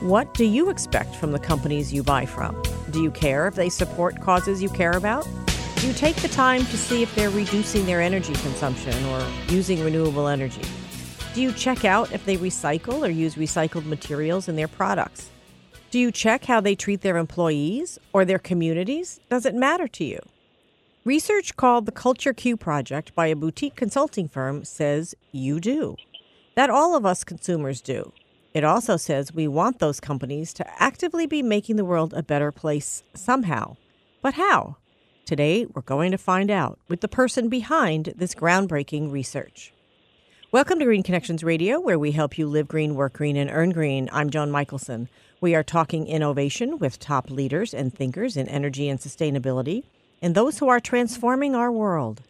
What do you expect from the companies you buy from? Do you care if they support causes you care about? Do you take the time to see if they're reducing their energy consumption or using renewable energy? Do you check out if they recycle or use recycled materials in their products? Do you check how they treat their employees or their communities? Does it matter to you? Research called the Culture Q Project by a boutique consulting firm says you do. That all of us consumers do. It also says we want those companies to actively be making the world a better place somehow. But how? Today, we're going to find out with the person behind this groundbreaking research. Welcome to Green Connections Radio, where we help you live green, work green, and earn green. I'm Joan Michelson. We are talking innovation with top leaders and thinkers in energy and sustainability, and those who are transforming our world.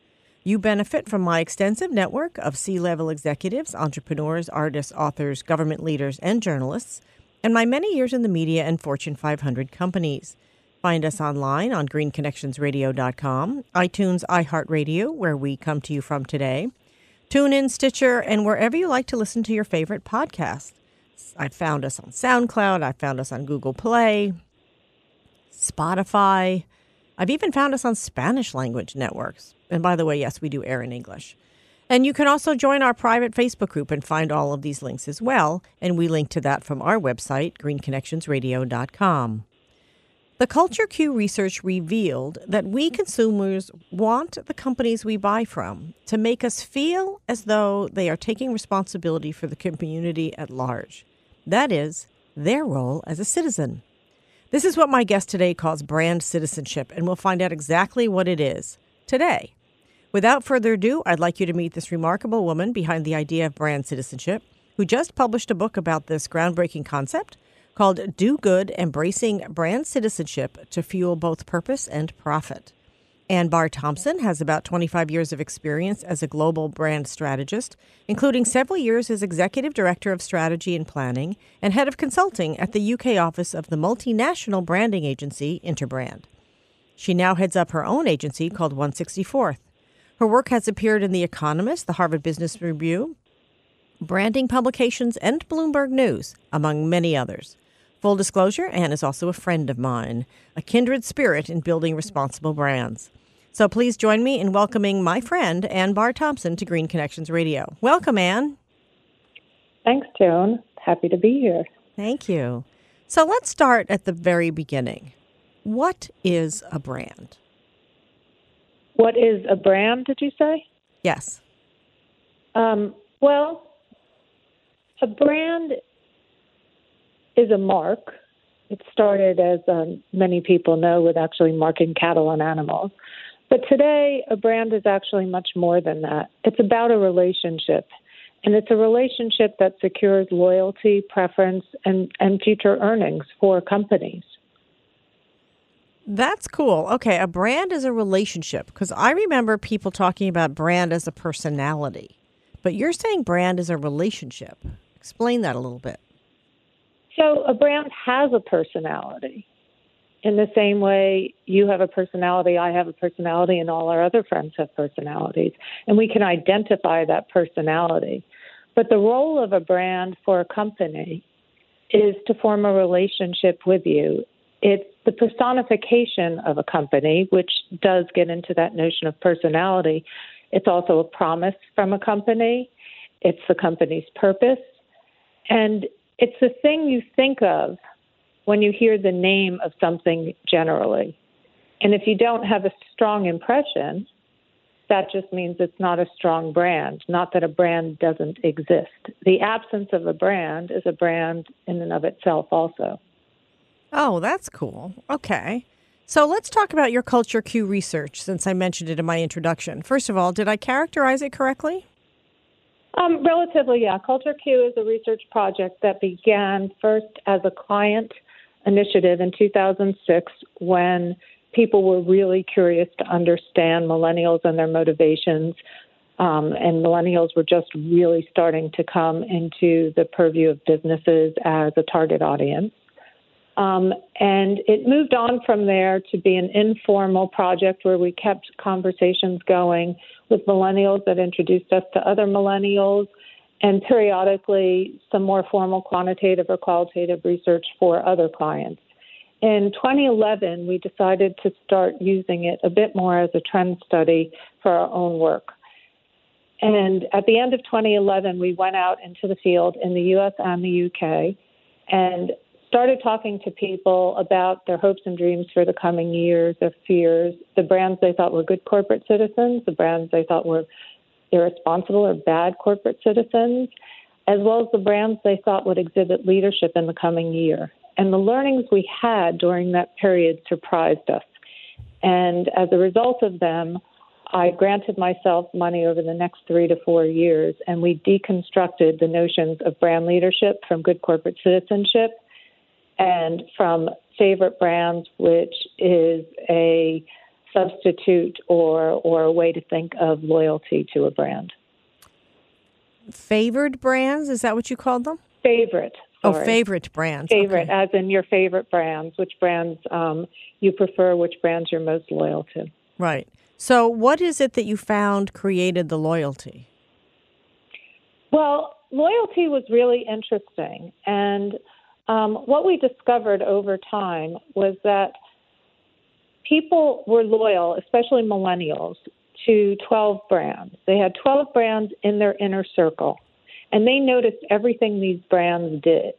You benefit from my extensive network of C level executives, entrepreneurs, artists, authors, government leaders, and journalists, and my many years in the media and Fortune 500 companies. Find us online on greenconnectionsradio.com, iTunes, iHeartRadio, where we come to you from today, TuneIn, Stitcher, and wherever you like to listen to your favorite podcast. I found us on SoundCloud. I found us on Google Play, Spotify. I've even found us on Spanish language networks. And by the way, yes, we do air in English. And you can also join our private Facebook group and find all of these links as well. And we link to that from our website, greenconnectionsradio.com. The Culture Q research revealed that we consumers want the companies we buy from to make us feel as though they are taking responsibility for the community at large. That is, their role as a citizen. This is what my guest today calls brand citizenship, and we'll find out exactly what it is today. Without further ado, I'd like you to meet this remarkable woman behind the idea of brand citizenship, who just published a book about this groundbreaking concept called Do Good Embracing Brand Citizenship to Fuel Both Purpose and Profit. Anne Bahr Thompson has about 25 years of experience as a global brand strategist, including several years as executive director of strategy and planning and head of consulting at the UK office of the multinational branding agency Interbrand. She now heads up her own agency called Onesixtieth. Her work has appeared in The Economist, the Harvard Business Review, branding publications, and Bloomberg News, among many others. Full disclosure, Anne is also a friend of mine, a kindred spirit in building responsible brands. So please join me in welcoming my friend, Anne Bahr Thompson, to Green Connections Radio. Welcome, Anne. Thanks, Joan. Happy to be here. Thank you. So let's start at the very beginning. What is a brand? What is a brand, did you say? Yes. Um, well, a brand is a mark. It started, as um, many people know, with actually marking cattle and animals. But today, a brand is actually much more than that. It's about a relationship. And it's a relationship that secures loyalty, preference, and, and future earnings for companies. That's cool. Okay, a brand is a relationship because I remember people talking about brand as a personality, but you're saying brand is a relationship. Explain that a little bit. So, a brand has a personality in the same way you have a personality, I have a personality, and all our other friends have personalities. And we can identify that personality. But the role of a brand for a company is to form a relationship with you. It's the personification of a company, which does get into that notion of personality. It's also a promise from a company, it's the company's purpose, and it's the thing you think of when you hear the name of something generally. And if you don't have a strong impression, that just means it's not a strong brand, not that a brand doesn't exist. The absence of a brand is a brand in and of itself, also. Oh, that's cool. Okay. So let's talk about your Culture Q research since I mentioned it in my introduction. First of all, did I characterize it correctly? Um, relatively, yeah. Culture Q is a research project that began first as a client initiative in 2006 when people were really curious to understand millennials and their motivations. Um, and millennials were just really starting to come into the purview of businesses as a target audience. Um, and it moved on from there to be an informal project where we kept conversations going with millennials that introduced us to other millennials and periodically some more formal quantitative or qualitative research for other clients. In 2011, we decided to start using it a bit more as a trend study for our own work. And at the end of 2011, we went out into the field in the US and the UK and started talking to people about their hopes and dreams for the coming years, their fears, the brands they thought were good corporate citizens, the brands they thought were irresponsible or bad corporate citizens, as well as the brands they thought would exhibit leadership in the coming year. And the learnings we had during that period surprised us. And as a result of them, I granted myself money over the next three to four years, and we deconstructed the notions of brand leadership from good corporate citizenship and from favorite brands, which is a substitute or or a way to think of loyalty to a brand. Favored brands is that what you called them? Favorite. Oh, sorry. Oh, favorite brands. Favorite, okay. as in your favorite brands. Which brands um, you prefer? Which brands you're most loyal to? Right. So, what is it that you found created the loyalty? Well, loyalty was really interesting, and um, what we discovered over time was that people were loyal, especially millennials, to 12 brands. They had 12 brands in their inner circle, and they noticed everything these brands did,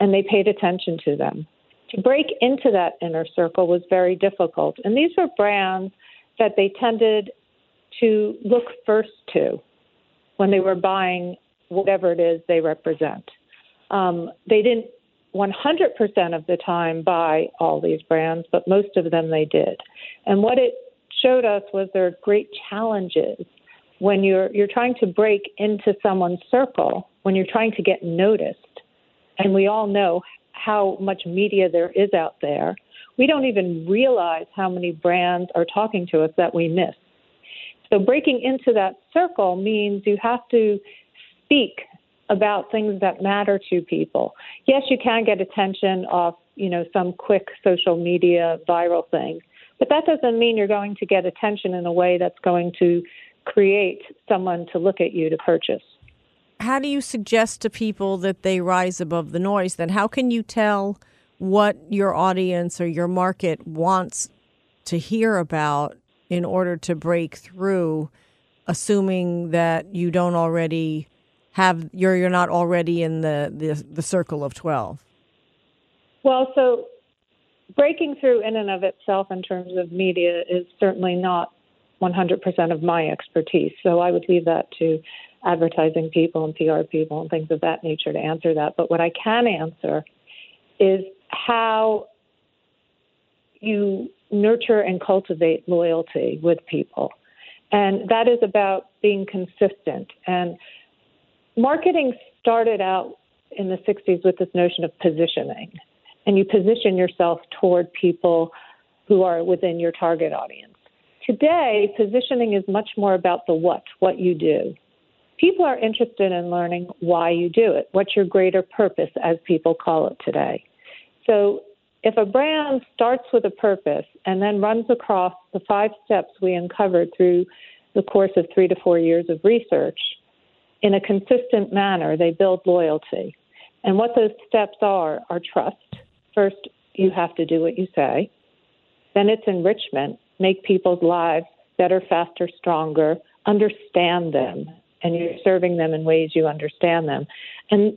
and they paid attention to them. To break into that inner circle was very difficult, and these were brands that they tended to look first to when they were buying whatever it is they represent. Um, they didn't 100% of the time buy all these brands, but most of them they did. And what it showed us was there are great challenges when you're you're trying to break into someone's circle, when you're trying to get noticed. And we all know how much media there is out there. We don't even realize how many brands are talking to us that we miss. So breaking into that circle means you have to speak about things that matter to people. Yes, you can get attention off, you know, some quick social media viral thing, but that doesn't mean you're going to get attention in a way that's going to create someone to look at you to purchase. How do you suggest to people that they rise above the noise? Then how can you tell what your audience or your market wants to hear about in order to break through, assuming that you don't already have you're you're not already in the the, the circle of 12 well so breaking through in and of itself in terms of media is certainly not 100% of my expertise. So i would leave that to advertising people and pr people and things of that nature to answer that. But what i can answer is how you nurture and cultivate loyalty with people. And that is about being consistent and marketing started out in the 60s with this notion of positioning, and you position yourself toward people who are within your target audience. Today, positioning is much more about the what, what you do. People are interested in learning why you do it, what's your greater purpose, as people call it today. So, if a brand starts with a purpose and then runs across the five steps we uncovered through the course of three to four years of research, in a consistent manner, they build loyalty. And what those steps are are trust. First, you have to do what you say. Then it's enrichment, make people's lives better, faster, stronger, understand them, and you're serving them in ways you understand them. And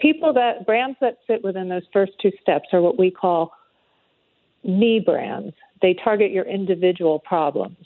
people that brands that fit within those first two steps are what we call me brands. They target your individual problems.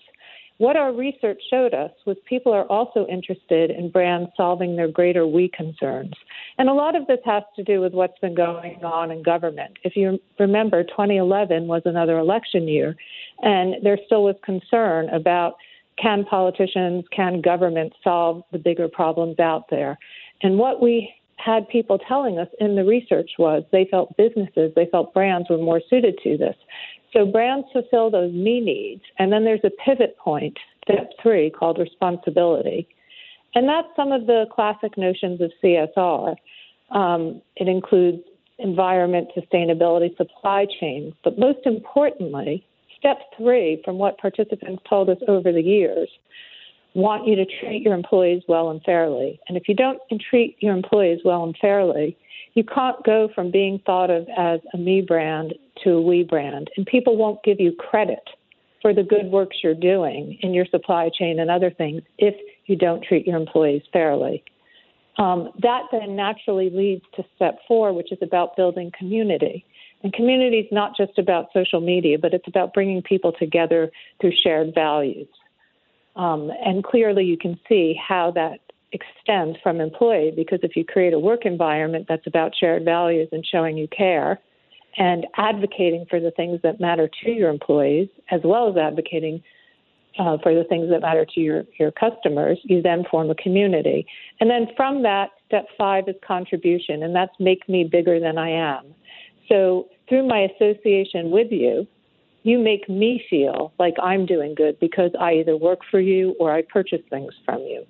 What our research showed us was people are also interested in brands solving their greater we concerns. And a lot of this has to do with what's been going on in government. If you remember, 2011 was another election year, and there still was concern about can politicians, can government solve the bigger problems out there? And what we had people telling us in the research was they felt businesses, they felt brands were more suited to this. So brands fulfill those me needs. And then there's a pivot point, step three, called responsibility. And that's some of the classic notions of CSR. Um, it includes environment, sustainability, supply chains. But most importantly, step three, from what participants told us over the years, want you to treat your employees well and fairly. And if you don't treat your employees well and fairly, you can't go from being thought of as a me brand to a we brand. And people won't give you credit for the good works you're doing in your supply chain and other things if you don't treat your employees fairly. Um, that then naturally leads to step four, which is about building community. And community is not just about social media, but it's about bringing people together through shared values. Um, and clearly, you can see how that extends from employee because if you create a work environment that's about shared values and showing you care and advocating for the things that matter to your employees, as well as advocating uh, for the things that matter to your, your customers, you then form a community. And then from that, step five is contribution, and that's make me bigger than I am. So through my association with you, you make me feel like I'm doing good because I either work for you or I purchase things from you.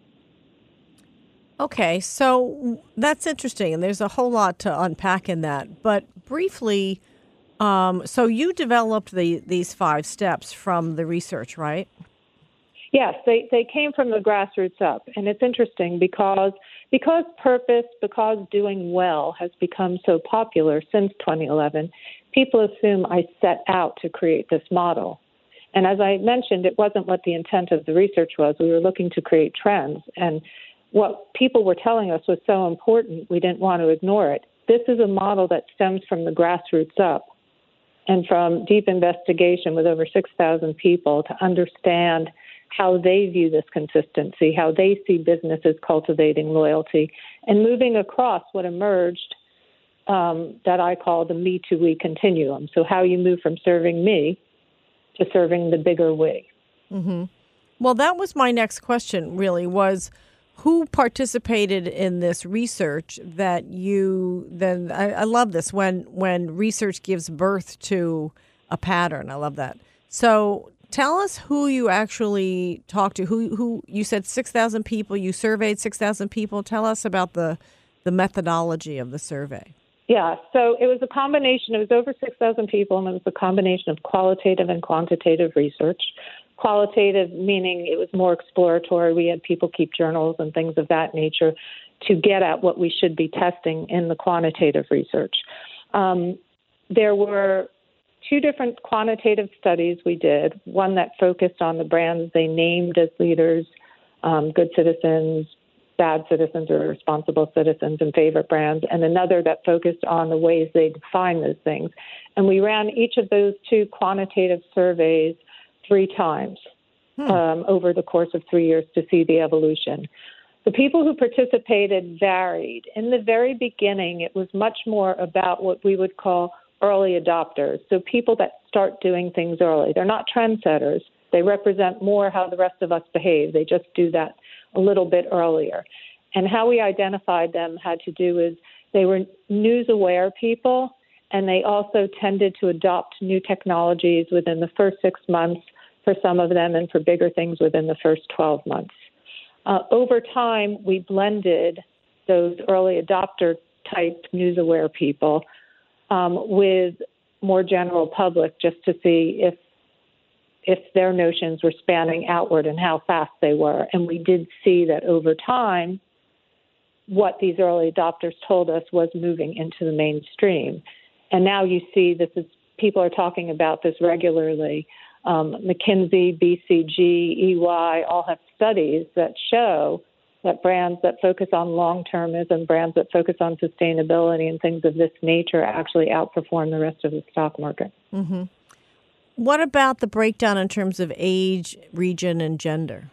Okay, so that's interesting, and there's a whole lot to unpack in that. But briefly, um, so you developed the, these five steps from the research, right? Yes, they, they came from the grassroots up, and it's interesting because because purpose, because doing well has become so popular since 2011 people assume I set out to create this model. And as I mentioned, it wasn't what the intent of the research was. We were looking to create trends. And what people were telling us was so important, we didn't want to ignore it. This is a model that stems from the grassroots up and from deep investigation with over 6,000 people to understand how they view this consistency, how they see businesses cultivating loyalty, and moving across what emerged um, that I call the me to we continuum. So, how you move from serving me to serving the bigger we. Mm-hmm. Well, that was my next question, really, was who participated in this research that you then I, I, love this when when research gives birth to a pattern i love that so tell us who you actually talked to who who you said 6000 people you surveyed 6000 people tell us about the the methodology of the survey yeah, so it was a combination. It was over 6,000 people, and it was a combination of qualitative and quantitative research. Qualitative meaning it was more exploratory. We had people keep journals and things of that nature to get at what we should be testing in the quantitative research. Um, there were two different quantitative studies we did one that focused on the brands they named as leaders, um, good citizens, bad citizens or responsible citizens and favorite brands, and another that focused on the ways they define those things. And we ran each of those two quantitative surveys three times hmm. um, over the course of three years to see the evolution. The people who participated varied. In the very beginning, it was much more about what we would call early adopters. So people that start doing things early. They're not trendsetters. They represent more how the rest of us behave. They just do that a little bit earlier. And how we identified them had to do with they were news aware people and they also tended to adopt new technologies within the first six months for some of them and for bigger things within the first 12 months. Uh, over time, we blended those early adopter type news aware people um, with more general public just to see if if their notions were spanning outward and how fast they were. And we did see that over time, what these early adopters told us was moving into the mainstream. And now you see this is people are talking about this regularly. Um, McKinsey, BCG, EY all have studies that show that brands that focus on long termism, brands that focus on sustainability and things of this nature actually outperform the rest of the stock market. Mm-hmm. What about the breakdown in terms of age, region, and gender?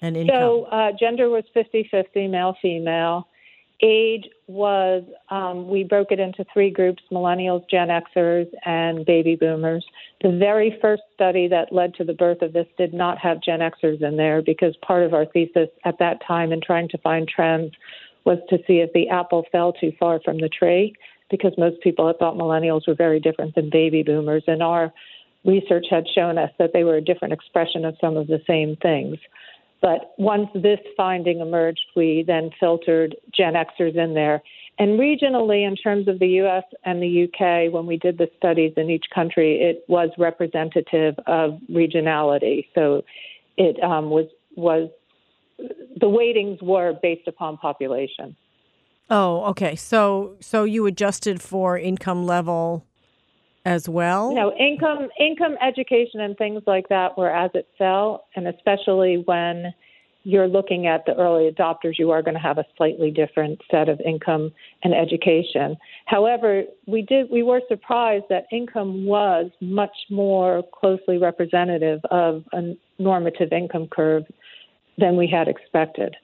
And income? So, uh, gender was 50 50, male, female. Age was, um, we broke it into three groups millennials, Gen Xers, and baby boomers. The very first study that led to the birth of this did not have Gen Xers in there because part of our thesis at that time in trying to find trends was to see if the apple fell too far from the tree because most people had thought millennials were very different than baby boomers, and our research had shown us that they were a different expression of some of the same things. But once this finding emerged, we then filtered Gen Xers in there. And regionally, in terms of the US and the UK, when we did the studies in each country, it was representative of regionality. So it um, was was the weightings were based upon population. Oh, okay. So so you adjusted for income level as well? No, income income education and things like that were as it fell and especially when you're looking at the early adopters, you are going to have a slightly different set of income and education. However, we did we were surprised that income was much more closely representative of a normative income curve than we had expected.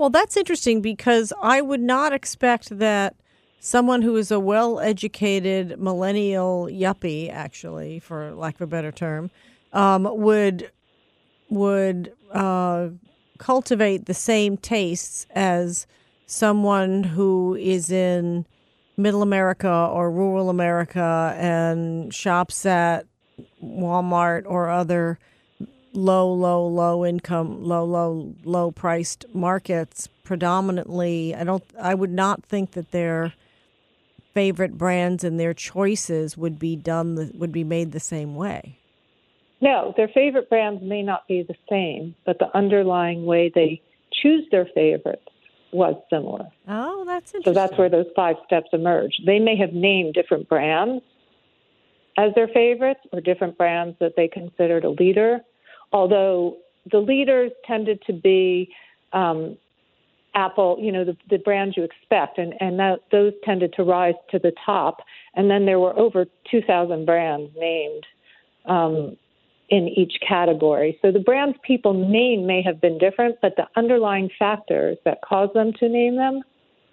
Well, that's interesting because I would not expect that someone who is a well educated millennial yuppie, actually, for lack of a better term, um, would would uh, cultivate the same tastes as someone who is in middle America or rural America and shops at Walmart or other low, low, low income, low, low, low priced markets predominantly. I don't. I would not think that their favorite brands and their choices would be done would be made the same way. No, their favorite brands may not be the same, but the underlying way they choose their favorites was similar. Oh, that's interesting. So that's where those five steps emerge. They may have named different brands as their favorites or different brands that they considered a leader although the leaders tended to be um, Apple, you know, the, the brands you expect, and, and that, those tended to rise to the top. And then there were over 2,000 brands named um, in each category. So the brands people name may have been different, but the underlying factors that caused them to name them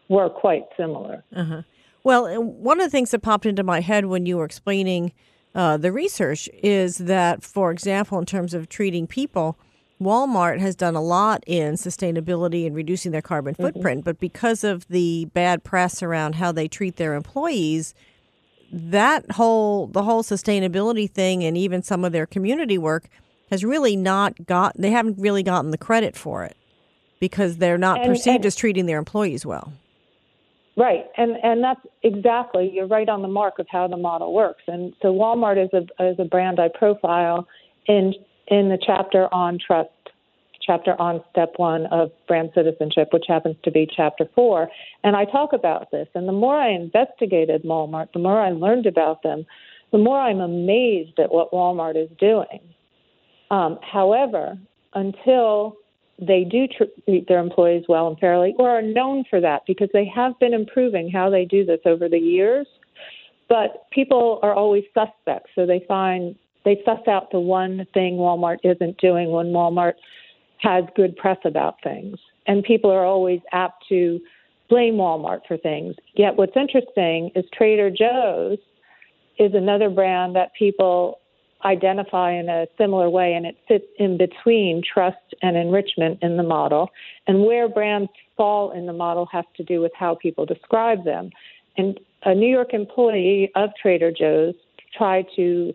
were quite similar. Uh-huh. Well, one of the things that popped into my head when you were explaining uh, the research is that, for example, in terms of treating people, Walmart has done a lot in sustainability and reducing their carbon mm-hmm. footprint, but because of the bad press around how they treat their employees, that whole the whole sustainability thing and even some of their community work has really not got they haven't really gotten the credit for it because they're not and, perceived and, as treating their employees well. Right, and and that's exactly you're right on the mark of how the model works. And so Walmart is a is a brand I profile in in the chapter on trust, chapter on step one of brand citizenship, which happens to be chapter four. And I talk about this. And the more I investigated Walmart, the more I learned about them, the more I'm amazed at what Walmart is doing. Um, however, until they do treat their employees well and fairly, or are known for that because they have been improving how they do this over the years. But people are always suspects, so they find they suss out the one thing Walmart isn't doing when Walmart has good press about things. And people are always apt to blame Walmart for things. Yet what's interesting is Trader Joe's is another brand that people identify in a similar way, and it fits in between trust and enrichment in the model. And where brands fall in the model has to do with how people describe them. And a New York employee of Trader Joe's tried to,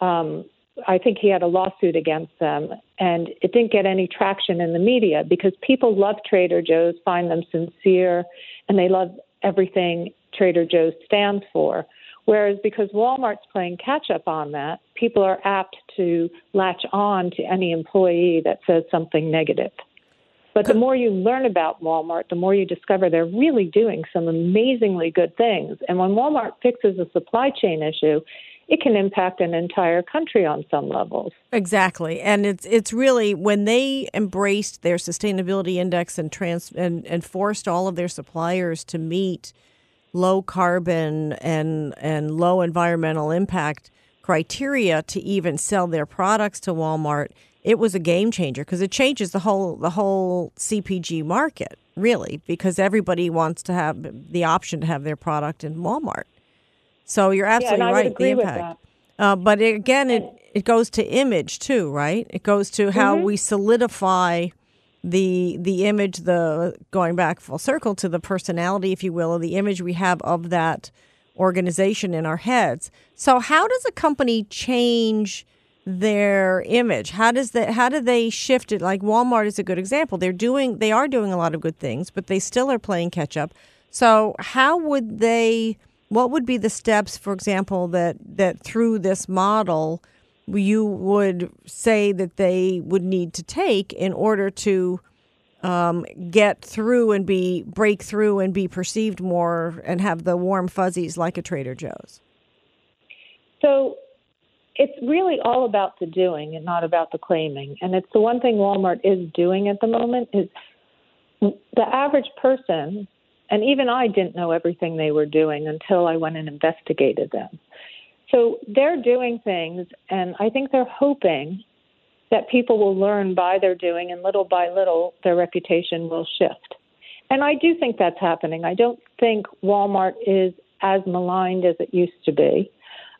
um, I think he had a lawsuit against them, and it didn't get any traction in the media because people love Trader Joe's, find them sincere, and they love everything Trader Joe's stands for. Whereas because Walmart's playing catch up on that, people are apt to latch on to any employee that says something negative. But the more you learn about Walmart, the more you discover they're really doing some amazingly good things. And when Walmart fixes a supply chain issue, it can impact an entire country on some levels. Exactly. And it's it's really when they embraced their sustainability index and trans and, and forced all of their suppliers to meet low carbon and and low environmental impact criteria to even sell their products to Walmart, it was a game changer because it changes the whole the whole CPG market really because everybody wants to have the option to have their product in Walmart. So you're absolutely yeah, right. the impact. Uh, but it, again, it, it goes to image too, right? It goes to how mm-hmm. we solidify the the image, the going back full circle to the personality, if you will, or the image we have of that organization in our heads. So how does a company change their image? How does that how do they shift it? Like Walmart is a good example. They're doing they are doing a lot of good things, but they still are playing catch up. So how would they what would be the steps, for example, that that through this model you would say that they would need to take in order to um, get through and be break through and be perceived more and have the warm fuzzies like a Trader Joe's? So it's really all about the doing and not about the claiming. And it's the one thing Walmart is doing at the moment is the average person, and even I didn't know everything they were doing until I went and investigated them. So they're doing things, and I think they're hoping that people will learn by their doing, and little by little, their reputation will shift. And I do think that's happening. I don't think Walmart is as maligned as it used to be.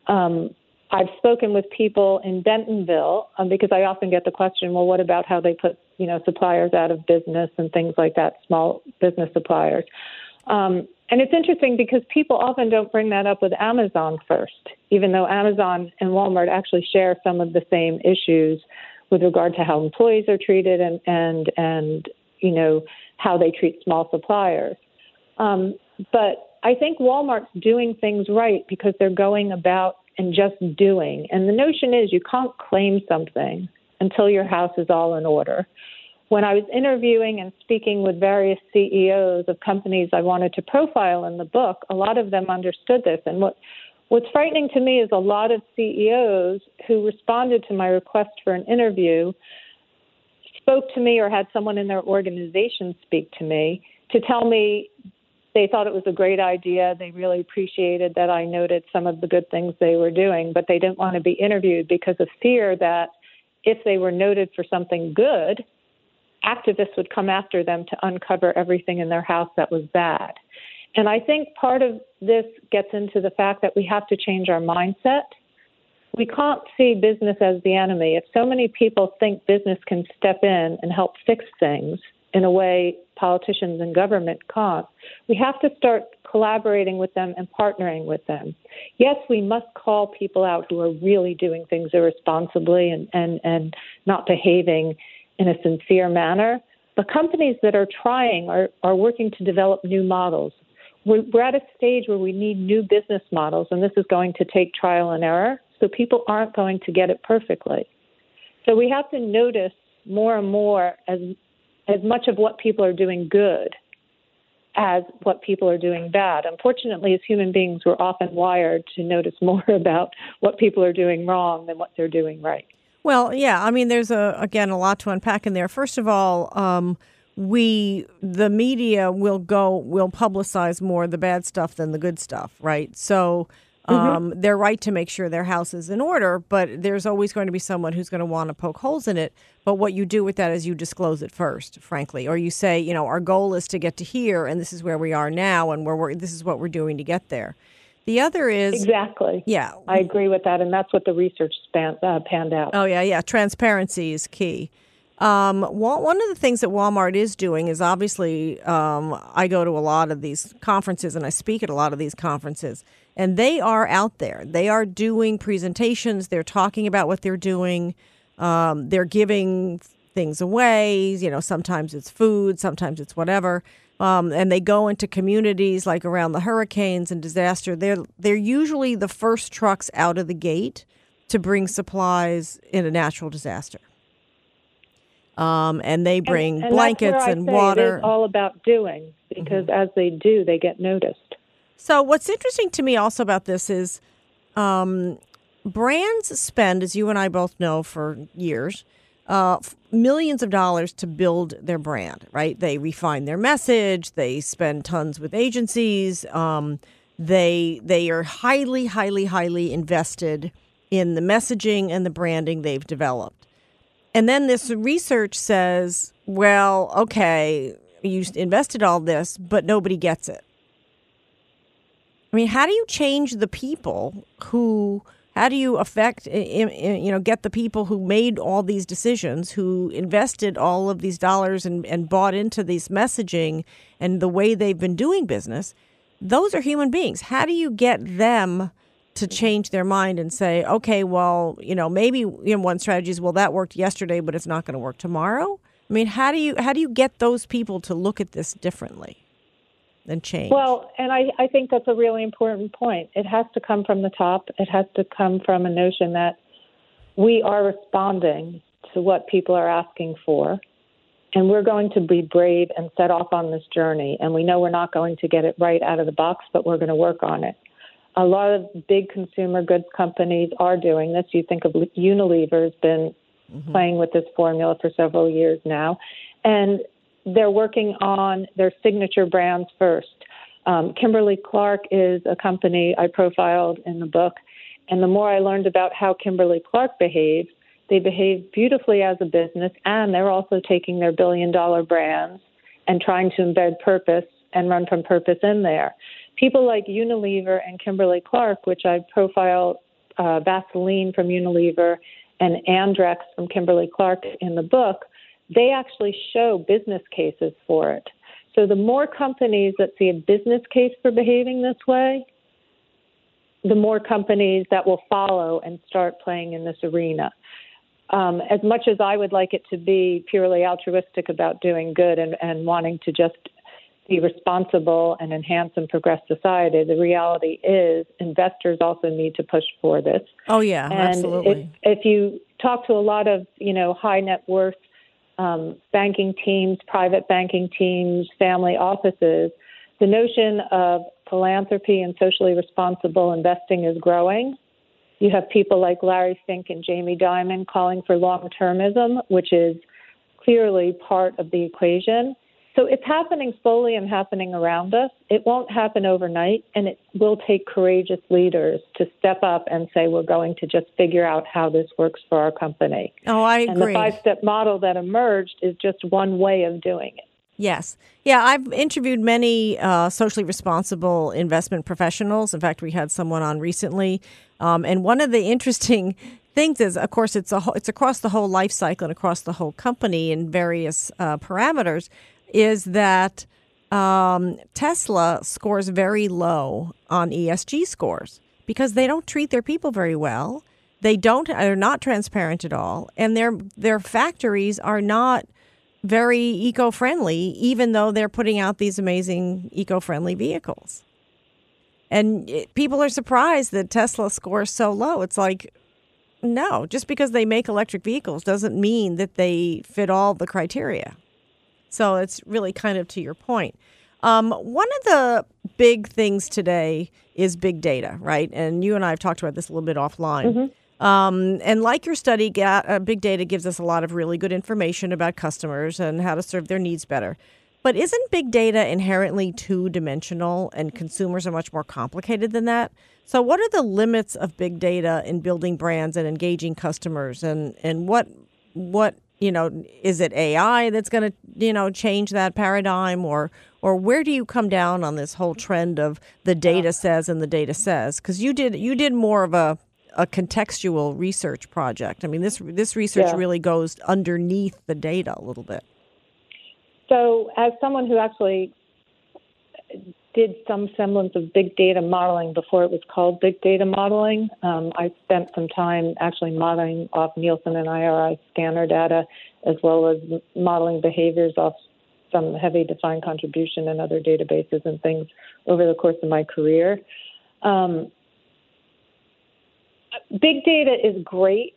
Um, I've spoken with people in Bentonville um, because I often get the question, well, what about how they put you know suppliers out of business and things like that, small business suppliers. Um, and it's interesting because people often don't bring that up with Amazon first, even though Amazon and Walmart actually share some of the same issues with regard to how employees are treated and and and you know how they treat small suppliers. Um, but I think Walmart's doing things right because they're going about and just doing. And the notion is you can't claim something until your house is all in order when I was interviewing and speaking with various CEOs of companies I wanted to profile in the book, a lot of them understood this. And what what's frightening to me is a lot of CEOs who responded to my request for an interview spoke to me or had someone in their organization speak to me to tell me they thought it was a great idea. They really appreciated that I noted some of the good things they were doing, but they didn't want to be interviewed because of fear that if they were noted for something good, activists would come after them to uncover everything in their house that was bad. And I think part of this gets into the fact that we have to change our mindset. We can't see business as the enemy. If so many people think business can step in and help fix things in a way politicians and government can't, we have to start collaborating with them and partnering with them. Yes, we must call people out who are really doing things irresponsibly and, and, and not behaving in a sincere manner. The companies that are trying are, are working to develop new models. We're, we're at a stage where we need new business models, and this is going to take trial and error, so people aren't going to get it perfectly. So we have to notice more and more as as much of what people are doing good as what people are doing bad. Unfortunately, as human beings, we're often wired to notice more about what people are doing wrong than what they're doing right. Well, yeah. I mean, there's a again a lot to unpack in there. First of all, um, we the media will go will publicize more the bad stuff than the good stuff, right? So. Mm-hmm. Um, mm-hmm. They're right to make sure their house is in order, but there's always going to be someone who's going to want to poke holes in it. But what you do with that is you disclose it first, frankly, or you say, you know, our goal is to get to here, and this is where we are now, and we're this is what we're doing to get there. The other is exactly. Yeah, I agree with that, and that's what the research span, uh, panned out. Oh yeah, yeah. Transparency is key. Um, one of the things that Walmart is doing is obviously um, I go to a lot of these conferences and I speak at a lot of these conferences, and they are out there. They are doing presentations. They're talking about what they're doing. Um, they're giving things away. You know, sometimes it's food, sometimes it's whatever um, and they go into communities like around the hurricanes and disaster. They're they're usually the first trucks out of the gate to bring supplies in a natural disaster. Um, and they bring and, and blankets and water. It is all about doing because mm-hmm. as they do, they get noticed. So what's interesting to me also about this is um, brands spend, as you and I both know, for years uh, millions of dollars to build their brand, right? They refine their message, they spend tons with agencies, um, they they are highly, highly, highly invested in the messaging and the branding they've developed. And then this research says, well, okay, you invested all this, but nobody gets it. I mean, how do you change the people who how do you affect, you know, get the people who made all these decisions, who invested all of these dollars and, and bought into this messaging and the way they've been doing business? Those are human beings. How do you get them to change their mind and say, okay, well, you know, maybe you know, one strategy is, well, that worked yesterday, but it's not going to work tomorrow? I mean, how do you how do you get those people to look at this differently? And change. Well, and I, I think that's a really important point. It has to come from the top. It has to come from a notion that we are responding to what people are asking for. And we're going to be brave and set off on this journey. And we know we're not going to get it right out of the box, but we're going to work on it. A lot of big consumer goods companies are doing this. You think of Unilever has been mm-hmm. playing with this formula for several years now. And they're working on their signature brands first. Um, Kimberly Clark is a company I profiled in the book. And the more I learned about how Kimberly Clark behaves, they behave beautifully as a business, and they're also taking their billion dollar brands and trying to embed purpose and run from purpose in there. People like Unilever and Kimberly Clark, which I profile uh, Vaseline from Unilever and Andrex from Kimberly Clark in the book, they actually show business cases for it. So the more companies that see a business case for behaving this way, the more companies that will follow and start playing in this arena um, as much as I would like it to be purely altruistic about doing good and, and wanting to just be responsible and enhance and progress society, the reality is investors also need to push for this. Oh yeah, and absolutely. If, if you talk to a lot of you know high net worth um, banking teams, private banking teams, family offices, the notion of philanthropy and socially responsible investing is growing. You have people like Larry Fink and Jamie Dimon calling for long termism, which is clearly part of the equation. So it's happening slowly and happening around us. It won't happen overnight, and it will take courageous leaders to step up and say, we're going to just figure out how this works for our company. Oh, I agree. And the five step model that emerged is just one way of doing it. Yes. Yeah, I've interviewed many uh, socially responsible investment professionals. In fact, we had someone on recently um, and one of the interesting things is, of course, it's a it's across the whole life cycle and across the whole company in various uh, parameters. Is that um, Tesla scores very low on ESG scores because they don't treat their people very well. They don't are not transparent at all, and their their factories are not very eco friendly, even though they're putting out these amazing eco friendly vehicles. And it, people are surprised that Tesla scores so low. It's like, no, just because they make electric vehicles doesn't mean that they fit all the criteria. So it's really kind of to your point. Um, one of the big things today is big data, right? And you and I have talked about this a little bit offline. Mm-hmm. Um, and like your study, uh, big data gives us a lot of really good information about customers and how to serve their needs better. But isn't big data inherently two dimensional and consumers are much more complicated than that? So, what are the limits of big data in building brands and engaging customers? And, and what, what, you know, is it AI that's going to, you know, change that paradigm or, or where do you come down on this whole trend of the data says and the data says? Because you did, you did more of a, a contextual research project. I mean, this, this research yeah. really goes underneath the data a little bit. So, as someone who actually did some semblance of big data modeling before it was called big data modeling, um, I spent some time actually modeling off Nielsen and IRI scanner data, as well as modeling behaviors off some heavy defined contribution and other databases and things over the course of my career. Um, big data is great,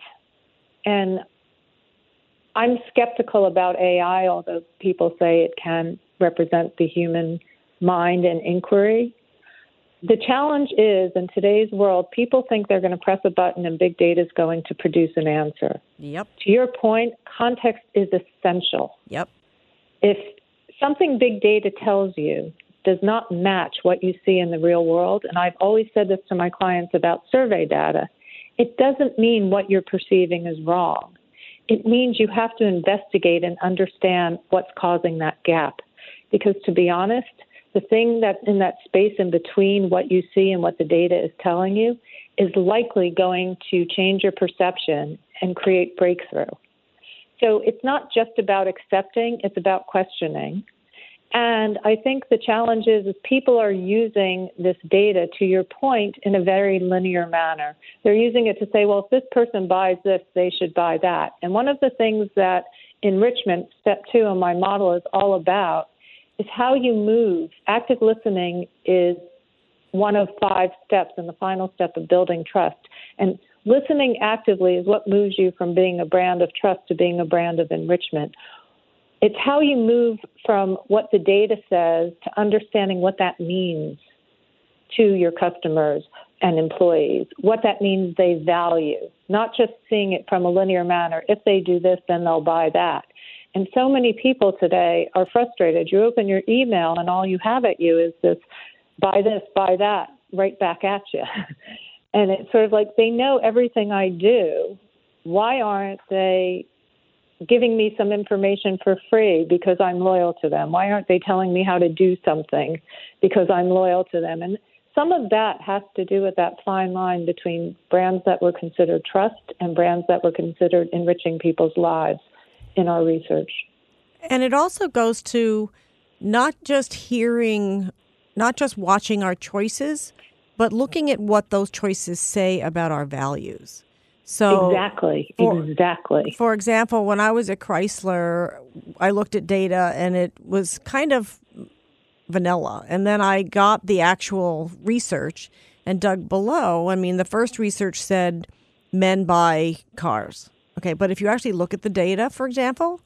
and I'm skeptical about AI, although people say it can represent the human mind and inquiry. The challenge is in today's world, people think they're going to press a button and big data is going to produce an answer. Yep. To your point, context is essential. Yep. If something big data tells you does not match what you see in the real world, and I've always said this to my clients about survey data, it doesn't mean what you're perceiving is wrong it means you have to investigate and understand what's causing that gap. Because to be honest, the thing that's in that space in between what you see and what the data is telling you is likely going to change your perception and create breakthrough. So it's not just about accepting, it's about questioning. And I think the challenge is, is people are using this data, to your point, in a very linear manner. They're using it to say, well, if this person buys this, they should buy that. And one of the things that enrichment, step two in my model, is all about is how you move. Active listening is one of five steps and the final step of building trust. And listening actively is what moves you from being a brand of trust to being a brand of enrichment. It's how you move from what the data says to understanding what that means to your customers and employees, what that means they value, not just seeing it from a linear manner. If they do this, then they'll buy that. And so many people today are frustrated. You open your email and all you have at you is this buy this, buy that, right back at you. and it's sort of like they know everything I do. Why aren't they giving me some information for free because I'm loyal to them? Why aren't they telling me how to do something because I'm loyal to them? And some of that has to do with that fine line between brands that were considered trust and brands that were considered enriching people's lives in our research. And it also goes to not just hearing, not just watching our choices, but looking at what those choices say about our values. So exactly, for, exactly. For example, when I was at Chrysler, I looked at data and it was kind of vanilla. And then I got the actual research and dug below. I mean, the first research said men buy cars. Okay, but if you actually look at the data, for example,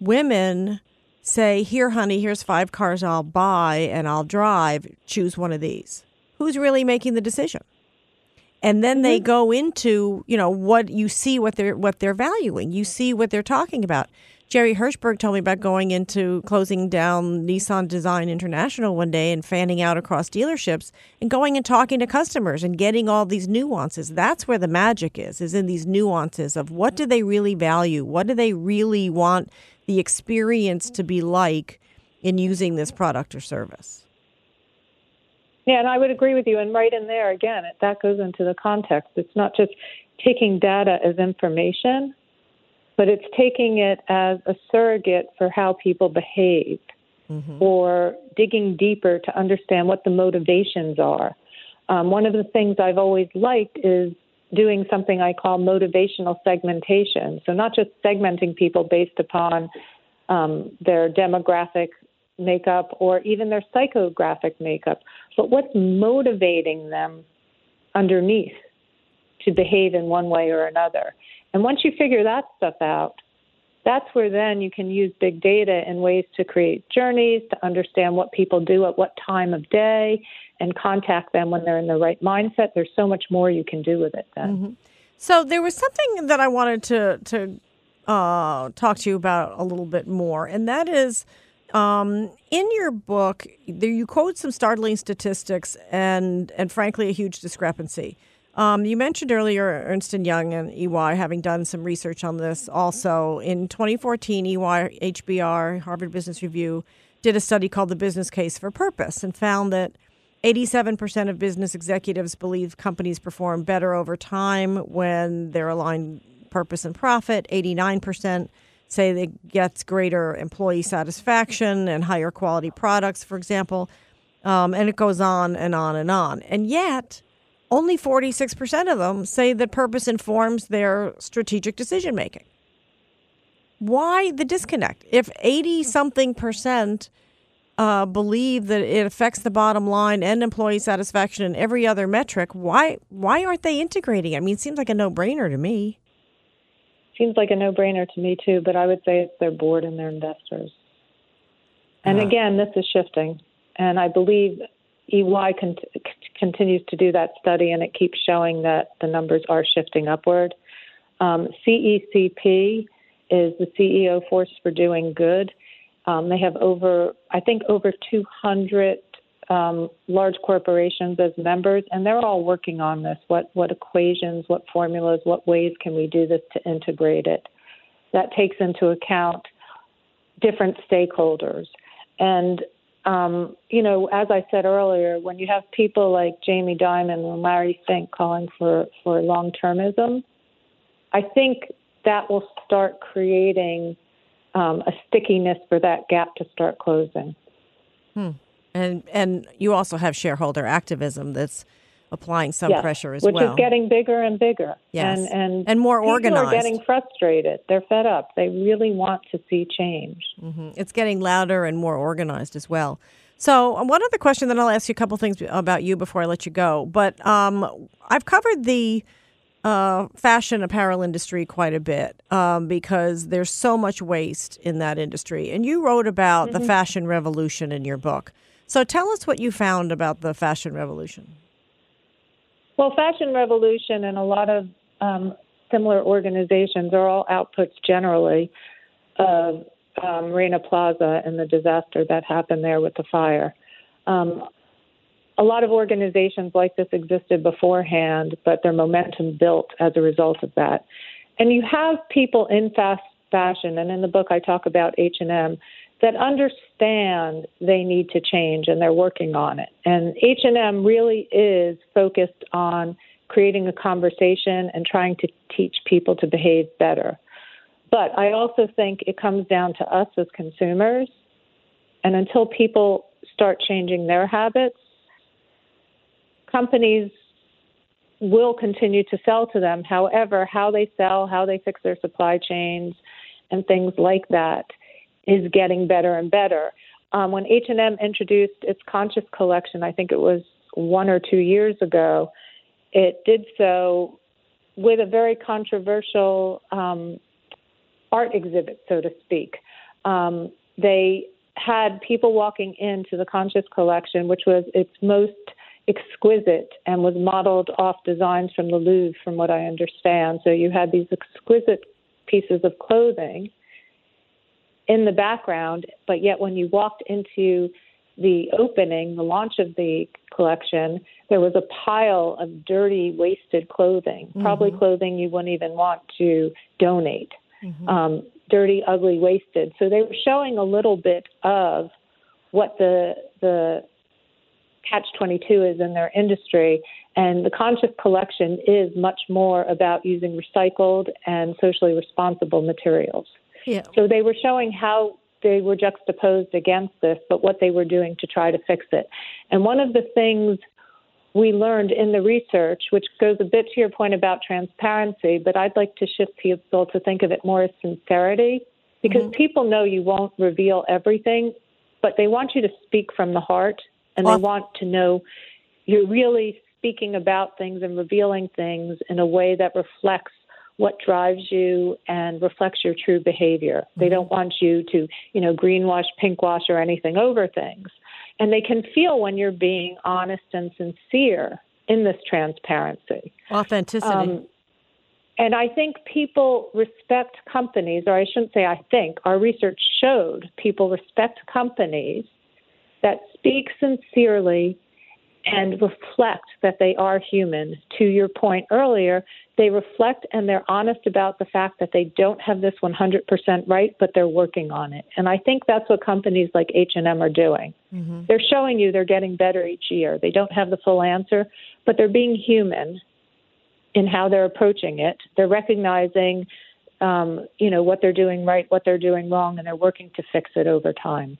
women say, Here, honey, here's five cars I'll buy and I'll drive. Choose one of these. Who's really making the decision? And then they mm-hmm. go into, you know, what you see what they're what they're valuing. You see what they're talking about. Jerry Hirschberg told me about going into closing down Nissan Design International one day and fanning out across dealerships and going and talking to customers and getting all these nuances. That's where the magic is, is in these nuances of what do they really value? What do they really want the experience to be like in using this product or service? Yeah, and I would agree with you. And right in there, again, that goes into the context. It's not just taking data as information, but it's taking it as a surrogate for how people behave mm-hmm. or digging deeper to understand what the motivations are. Um, one of the things I've always liked is doing something I call motivational segmentation. So, not just segmenting people based upon um, their demographic makeup or even their psychographic makeup, but what's motivating them underneath to behave in one way or another. And once you figure that stuff out, that's where then you can use big data in ways to create journeys, to understand what people do at what time of day, and contact them when they're in the right mindset. There's so much more you can do with it then. Mm-hmm. So there was something that I wanted to to uh, talk to you about a little bit more, and that is um, in your book, you quote some startling statistics and and frankly a huge discrepancy. Um, you mentioned earlier Ernst and Young and EY having done some research on this. Also, in 2014, EY, HBR, Harvard Business Review did a study called "The Business Case for Purpose" and found that 87% of business executives believe companies perform better over time when they're aligned purpose and profit. 89% say they gets greater employee satisfaction and higher quality products, for example. Um, and it goes on and on and on. And yet, only 46% of them say that purpose informs their strategic decision making. Why the disconnect? If 80 something percent uh, believe that it affects the bottom line and employee satisfaction and every other metric, why why aren't they integrating? I mean, it seems like a no brainer to me. Seems like a no brainer to me too, but I would say it's their board and their investors. And uh again, this is shifting, and I believe EY con- continues to do that study, and it keeps showing that the numbers are shifting upward. Um, CECP is the CEO Force for Doing Good. Um, they have over, I think, over 200 um, large corporations as members, and they're all working on this. What what equations, what formulas, what ways can we do this to integrate it? That takes into account different stakeholders. And um, you know, as I said earlier, when you have people like Jamie Dimon and Larry Fink calling for, for long termism, I think that will start creating um, a stickiness for that gap to start closing. Hmm. And and you also have shareholder activism that's applying some yes, pressure as which well, which is getting bigger and bigger. Yes, and and, and more organized. People are getting frustrated. They're fed up. They really want to see change. Mm-hmm. It's getting louder and more organized as well. So, uh, one other question, then I'll ask you a couple things about you before I let you go. But um, I've covered the uh, fashion apparel industry quite a bit um, because there's so much waste in that industry. And you wrote about mm-hmm. the fashion revolution in your book. So tell us what you found about the fashion revolution. Well, fashion revolution and a lot of um, similar organizations are all outputs generally of um, Rana Plaza and the disaster that happened there with the fire. Um, a lot of organizations like this existed beforehand, but their momentum built as a result of that. And you have people in fast fashion, and in the book I talk about H&M, that understand they need to change and they're working on it. And H&M really is focused on creating a conversation and trying to teach people to behave better. But I also think it comes down to us as consumers. And until people start changing their habits, companies will continue to sell to them. However, how they sell, how they fix their supply chains, and things like that is getting better and better. Um, when H&M introduced its Conscious collection, I think it was one or two years ago, it did so with a very controversial um, art exhibit, so to speak. Um, they had people walking into the Conscious collection, which was its most exquisite and was modeled off designs from the Louvre, from what I understand. So you had these exquisite pieces of clothing in the background, but yet when you walked into the opening, the launch of the collection, there was a pile of dirty, wasted clothing, mm-hmm. probably clothing you wouldn't even want to donate. Mm-hmm. Um, dirty, ugly, wasted. So they were showing a little bit of what the the catch 22 is in their industry. And the conscious collection is much more about using recycled and socially responsible materials. Yeah. So they were showing how they were juxtaposed against this, but what they were doing to try to fix it. And one of the things we learned in the research, which goes a bit to your point about transparency, but I'd like to shift people to think of it more as sincerity because mm-hmm. people know you won't reveal everything, but they want you to speak from the heart and they want to know you're really speaking about things and revealing things in a way that reflects what drives you and reflects your true behavior. Mm-hmm. They don't want you to, you know, greenwash, pinkwash, or anything over things. And they can feel when you're being honest and sincere in this transparency. Authenticity. Um, and I think people respect companies, or I shouldn't say I think, our research showed people respect companies that speak sincerely and reflect that they are human. To your point earlier, they reflect and they're honest about the fact that they don't have this 100% right, but they're working on it. And I think that's what companies like H&M are doing. Mm-hmm. They're showing you they're getting better each year. They don't have the full answer, but they're being human in how they're approaching it. They're recognizing um, you know what they're doing right, what they're doing wrong, and they're working to fix it over time.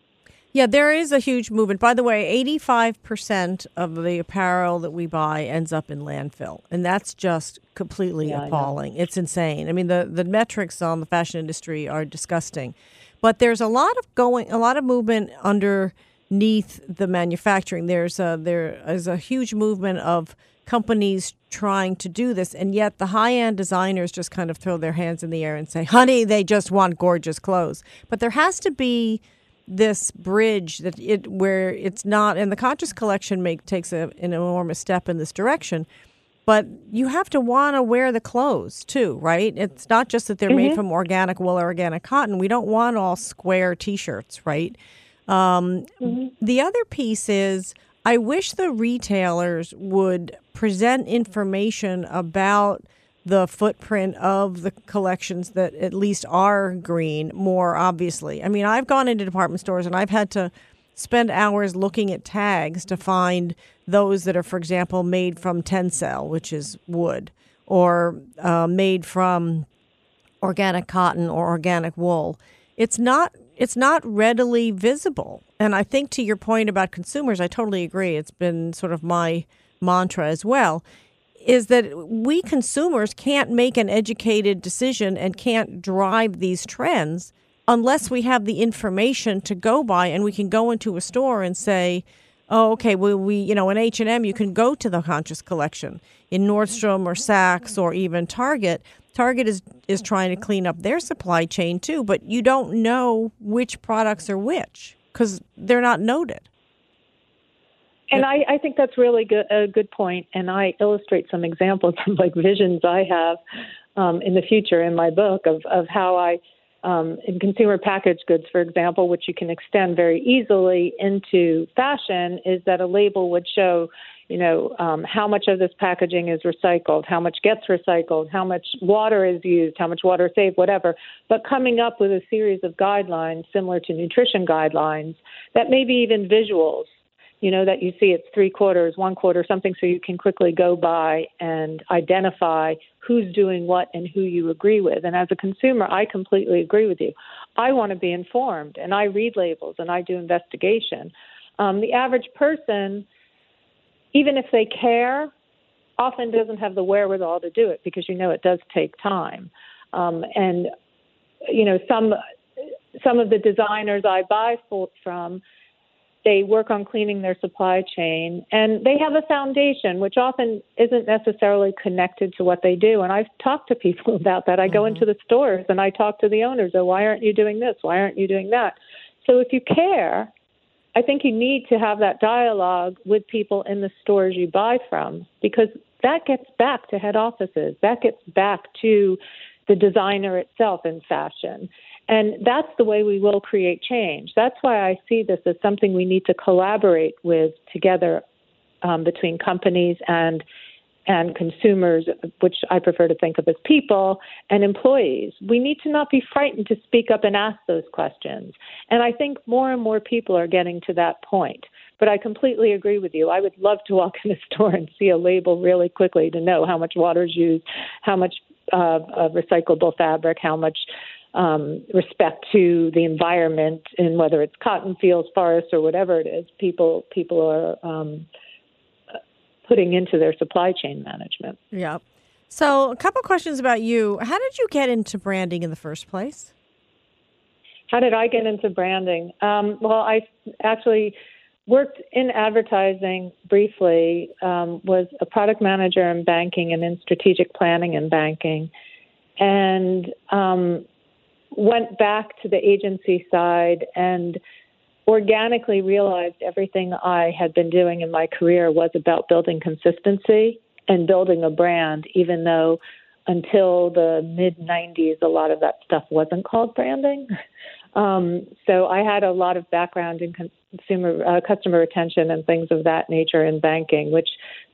Yeah, there is a huge movement. By the way, 85% of the apparel that we buy ends up in landfill. And that's just completely yeah, appalling. It's insane. I mean, the, the metrics on the fashion industry are disgusting. But there's a lot of going, a lot of movement underneath the manufacturing. There's a, there is a huge movement of companies trying to do this. And yet the high end designers just kind of throw their hands in the air and say, honey, they just want gorgeous clothes. But there has to be this bridge that it where it's not and the conscious collection make takes a, an enormous step in this direction but you have to want to wear the clothes too right it's not just that they're mm-hmm. made from organic wool or organic cotton we don't want all square t-shirts right um, mm-hmm. the other piece is i wish the retailers would present information about the footprint of the collections that at least are green more obviously. I mean, I've gone into department stores and I've had to spend hours looking at tags to find those that are, for example, made from tencel, which is wood, or uh, made from organic cotton or organic wool. It's not it's not readily visible. And I think to your point about consumers, I totally agree. It's been sort of my mantra as well is that we consumers can't make an educated decision and can't drive these trends unless we have the information to go by and we can go into a store and say, oh, okay, well, we, you know, in H and M, you can go to the conscious collection. In Nordstrom or Saks or even Target, Target is is trying to clean up their supply chain too, but you don't know which products are which because they're not noted. And I, I think that's really good, a good point. And I illustrate some examples of like visions I have um, in the future in my book of, of how I, um, in consumer packaged goods, for example, which you can extend very easily into fashion, is that a label would show, you know, um, how much of this packaging is recycled, how much gets recycled, how much water is used, how much water saved, whatever. But coming up with a series of guidelines similar to nutrition guidelines that maybe even visuals you know, that you see it's three quarters, one quarter, something so you can quickly go by and identify who's doing what and who you agree with. And as a consumer, I completely agree with you. I want to be informed and I read labels and I do investigation. Um, the average person, even if they care, often doesn't have the wherewithal to do it because you know it does take time. Um, and you know some some of the designers I buy from they work on cleaning their supply chain and they have a foundation which often isn't necessarily connected to what they do. And i've talked to people about that. I mm-hmm. go into the stores and i talk to the owners oh why aren't you doing this? Why aren't you doing that? So if you care i think you need to have that dialogue with people in the stores you buy from because that gets back to head offices. That gets back to the designer itself in fashion and that's the way we will create change. That's why I see this as something we need to collaborate with together um, between companies and and consumers, which I prefer to think of as people, and employees. We need to not be frightened to speak up and ask those questions. And I think more and more people are getting to that point. But I completely agree with you. I would love to walk in a store and see a label really quickly to know how much water is used, how much uh, recyclable fabric, how much um, respect to the environment, and whether it's cotton fields, forests, or whatever it is, people people are um, putting into their supply chain management. Yeah. So, a couple questions about you. How did you get into branding in the first place? How did I get into branding? Um, well, I actually worked in advertising briefly. Um, was a product manager in banking and in strategic planning in banking, and um, went back to the agency side and organically realized everything I had been doing in my career was about building consistency and building a brand, even though until the mid 90s, a lot of that stuff wasn't called branding. Um, so I had a lot of background in consumer uh, customer retention and things of that nature in banking, which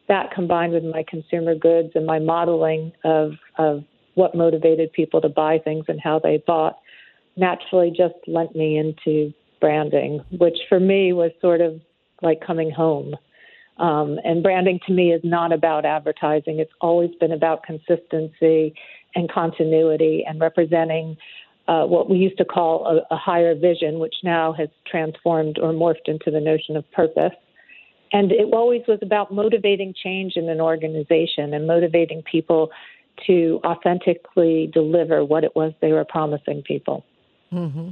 that combined with my consumer goods and my modeling of of what motivated people to buy things and how they bought naturally just lent me into branding, which for me was sort of like coming home. Um, and branding to me is not about advertising. It's always been about consistency and continuity and representing uh, what we used to call a, a higher vision, which now has transformed or morphed into the notion of purpose. And it always was about motivating change in an organization and motivating people to authentically deliver what it was they were promising people. Mm-hmm.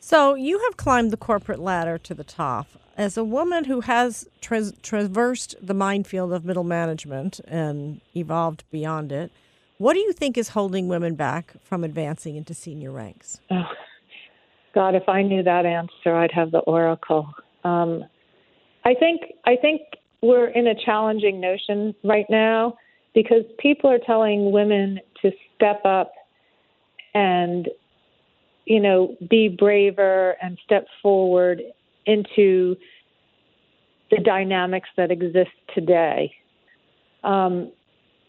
So you have climbed the corporate ladder to the top. As a woman who has tra- traversed the minefield of middle management and evolved beyond it, what do you think is holding women back from advancing into senior ranks? Oh, God, if I knew that answer, I'd have the oracle. Um, I think I think we're in a challenging notion right now because people are telling women to step up and you know, be braver and step forward into the dynamics that exist today. Um,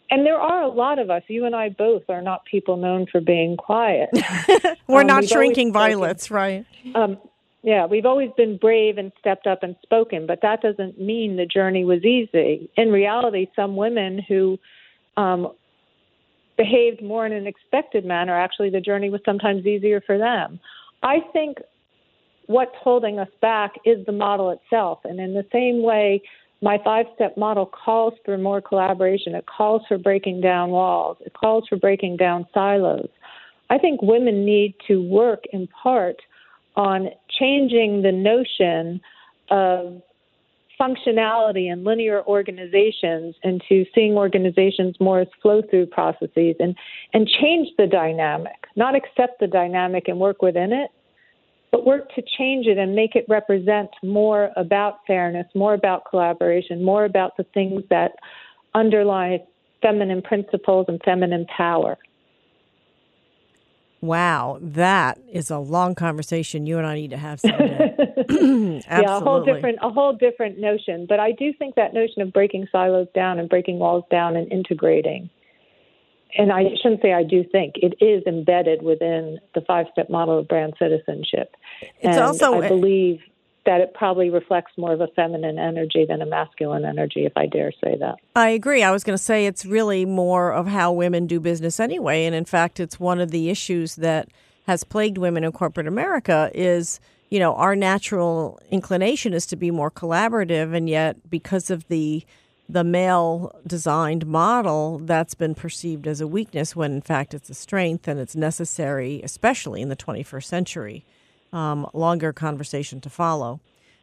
and there are a lot of us. You and I both are not people known for being quiet. We're um, not shrinking violets, right? Um, yeah, we've always been brave and stepped up and spoken, but that doesn't mean the journey was easy. In reality, some women who um, behaved more in an expected manner, actually, the journey was sometimes easier for them. I think what's holding us back is the model itself. And in the same way, my five step model calls for more collaboration, it calls for breaking down walls, it calls for breaking down silos. I think women need to work in part on changing the notion of functionality and linear organizations into seeing organizations more as flow through processes and, and change the dynamic, not accept the dynamic and work within it, but work to change it and make it represent more about fairness, more about collaboration, more about the things that underlie feminine principles and feminine power. Wow, that is a long conversation you and I need to have someday. yeah, a whole different a whole different notion. But I do think that notion of breaking silos down and breaking walls down and integrating. And I shouldn't say I do think it is embedded within the five step model of brand citizenship. It's and also I believe that it probably reflects more of a feminine energy than a masculine energy, if I dare say that. I agree. I was going to say it's really more of how women do business anyway. And in fact, it's one of the issues that has plagued women in corporate America is, you know, our natural inclination is to be more collaborative. And yet, because of the the male designed model that's been perceived as a weakness when in fact it's a strength and it's necessary especially in the 21st century um, longer conversation to follow.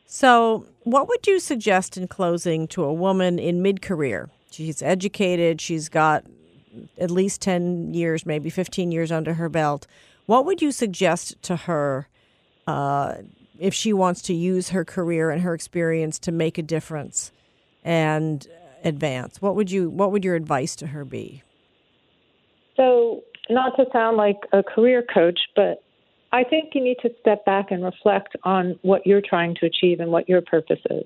So, what would you suggest in closing to a woman in mid career? She's educated, she's got at least 10 years, maybe 15 years under her belt. What would you suggest to her uh, if she wants to use her career and her experience to make a difference and advance? What would you what would your advice to her be? So, not to sound like a career coach, but I think you need to step back and reflect on what you're trying to achieve and what your purpose is.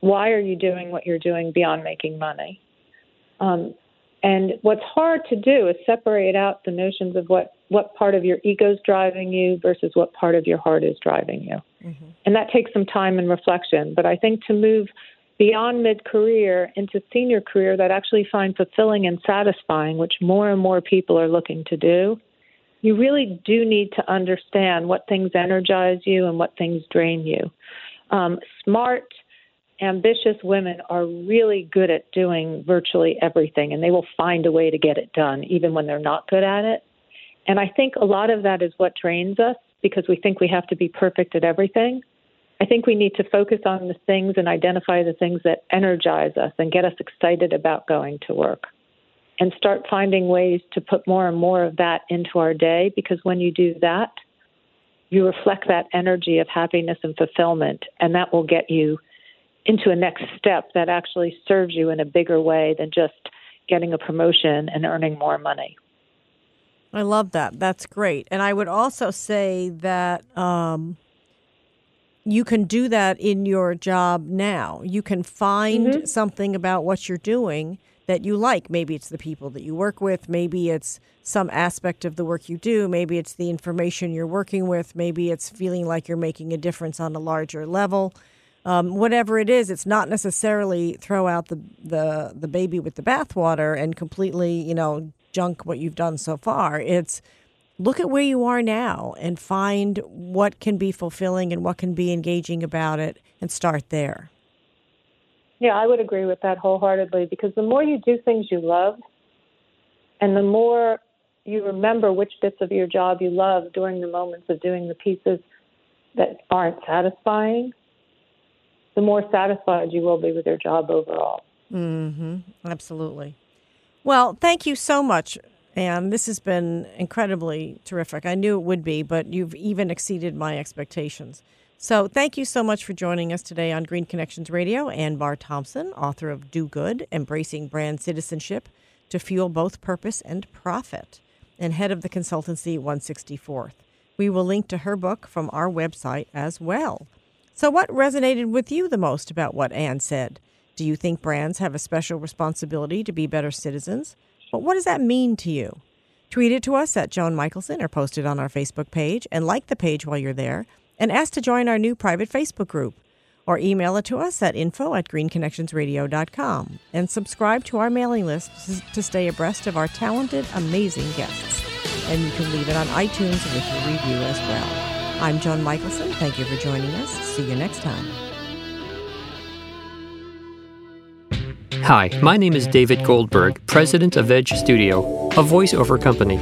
Why are you doing what you're doing beyond making money? Um, and what's hard to do is separate out the notions of what, what part of your ego is driving you versus what part of your heart is driving you. Mm-hmm. And that takes some time and reflection. But I think to move beyond mid career into senior career that actually find fulfilling and satisfying, which more and more people are looking to do, you really do need to understand what things energize you and what things drain you. Um, smart, ambitious women are really good at doing virtually everything, and they will find a way to get it done, even when they're not good at it. And I think a lot of that is what drains us because we think we have to be perfect at everything. I think we need to focus on the things and identify the things that energize us and get us excited about going to work and start finding ways to put more and more of that into our day because when you do that, you reflect that energy of happiness and fulfillment, and that will get you into a next step that actually serves you in a bigger way than just getting a promotion and earning more money. I love that. That's great. And I would also say that um, you can do that in your job now. You can find mm-hmm. something about what you're doing that you like. Maybe it's the people that you work with, maybe it's some aspect of the work you do, maybe it's the information you're working with, maybe it's feeling like you're making a difference on a larger level. Um, whatever it is, it's not necessarily throw out the, the, the baby with the bathwater and completely, you know, junk what you've done so far. It's look at where you are now and find what can be fulfilling and what can be engaging about it and start there. Yeah, I would agree with that wholeheartedly because the more you do things you love and the more you remember which bits of your job you love during the moments of doing the pieces that aren't satisfying, the more satisfied you will be with your job overall. Mm-hmm. Absolutely. Well, thank you so much. And this has been incredibly terrific. I knew it would be, but you've even exceeded my expectations. So thank you so much for joining us today on Green Connections Radio. Anne Bahr Thompson, author of Do Good, Embracing Brand Citizenship to Fuel Both Purpose and Profit, and head of the consultancy Onesixtieth. We will link to her book from our website as well. So, what resonated with you the most about what Anne said? Do you think brands have a special responsibility to be better citizens? But what does that mean to you? Tweet it to us at Joan Michelson or post it on our Facebook page and like the page while you're there and ask to join our new private Facebook group or email it to us at info at greenconnectionsradio.com and subscribe to our mailing list to stay abreast of our talented, amazing guests. And you can leave it on iTunes with your review as well. I'm Joan Michelson. Thank you for joining us. See you next time. Hi, my name is David Goldberg, president of Edge Studio, a voiceover company.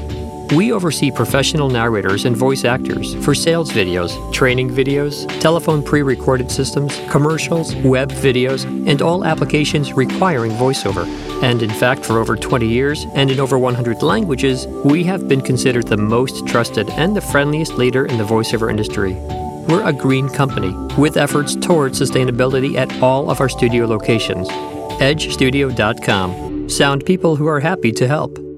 We oversee professional narrators and voice actors for sales videos, training videos, telephone pre recorded systems, commercials, web videos, and all applications requiring voiceover. And in fact, for over 20 years and in over 100 languages, we have been considered the most trusted and the friendliest leader in the voiceover industry. We're a green company with efforts towards sustainability at all of our studio locations. EdgeStudio.com. Sound people who are happy to help.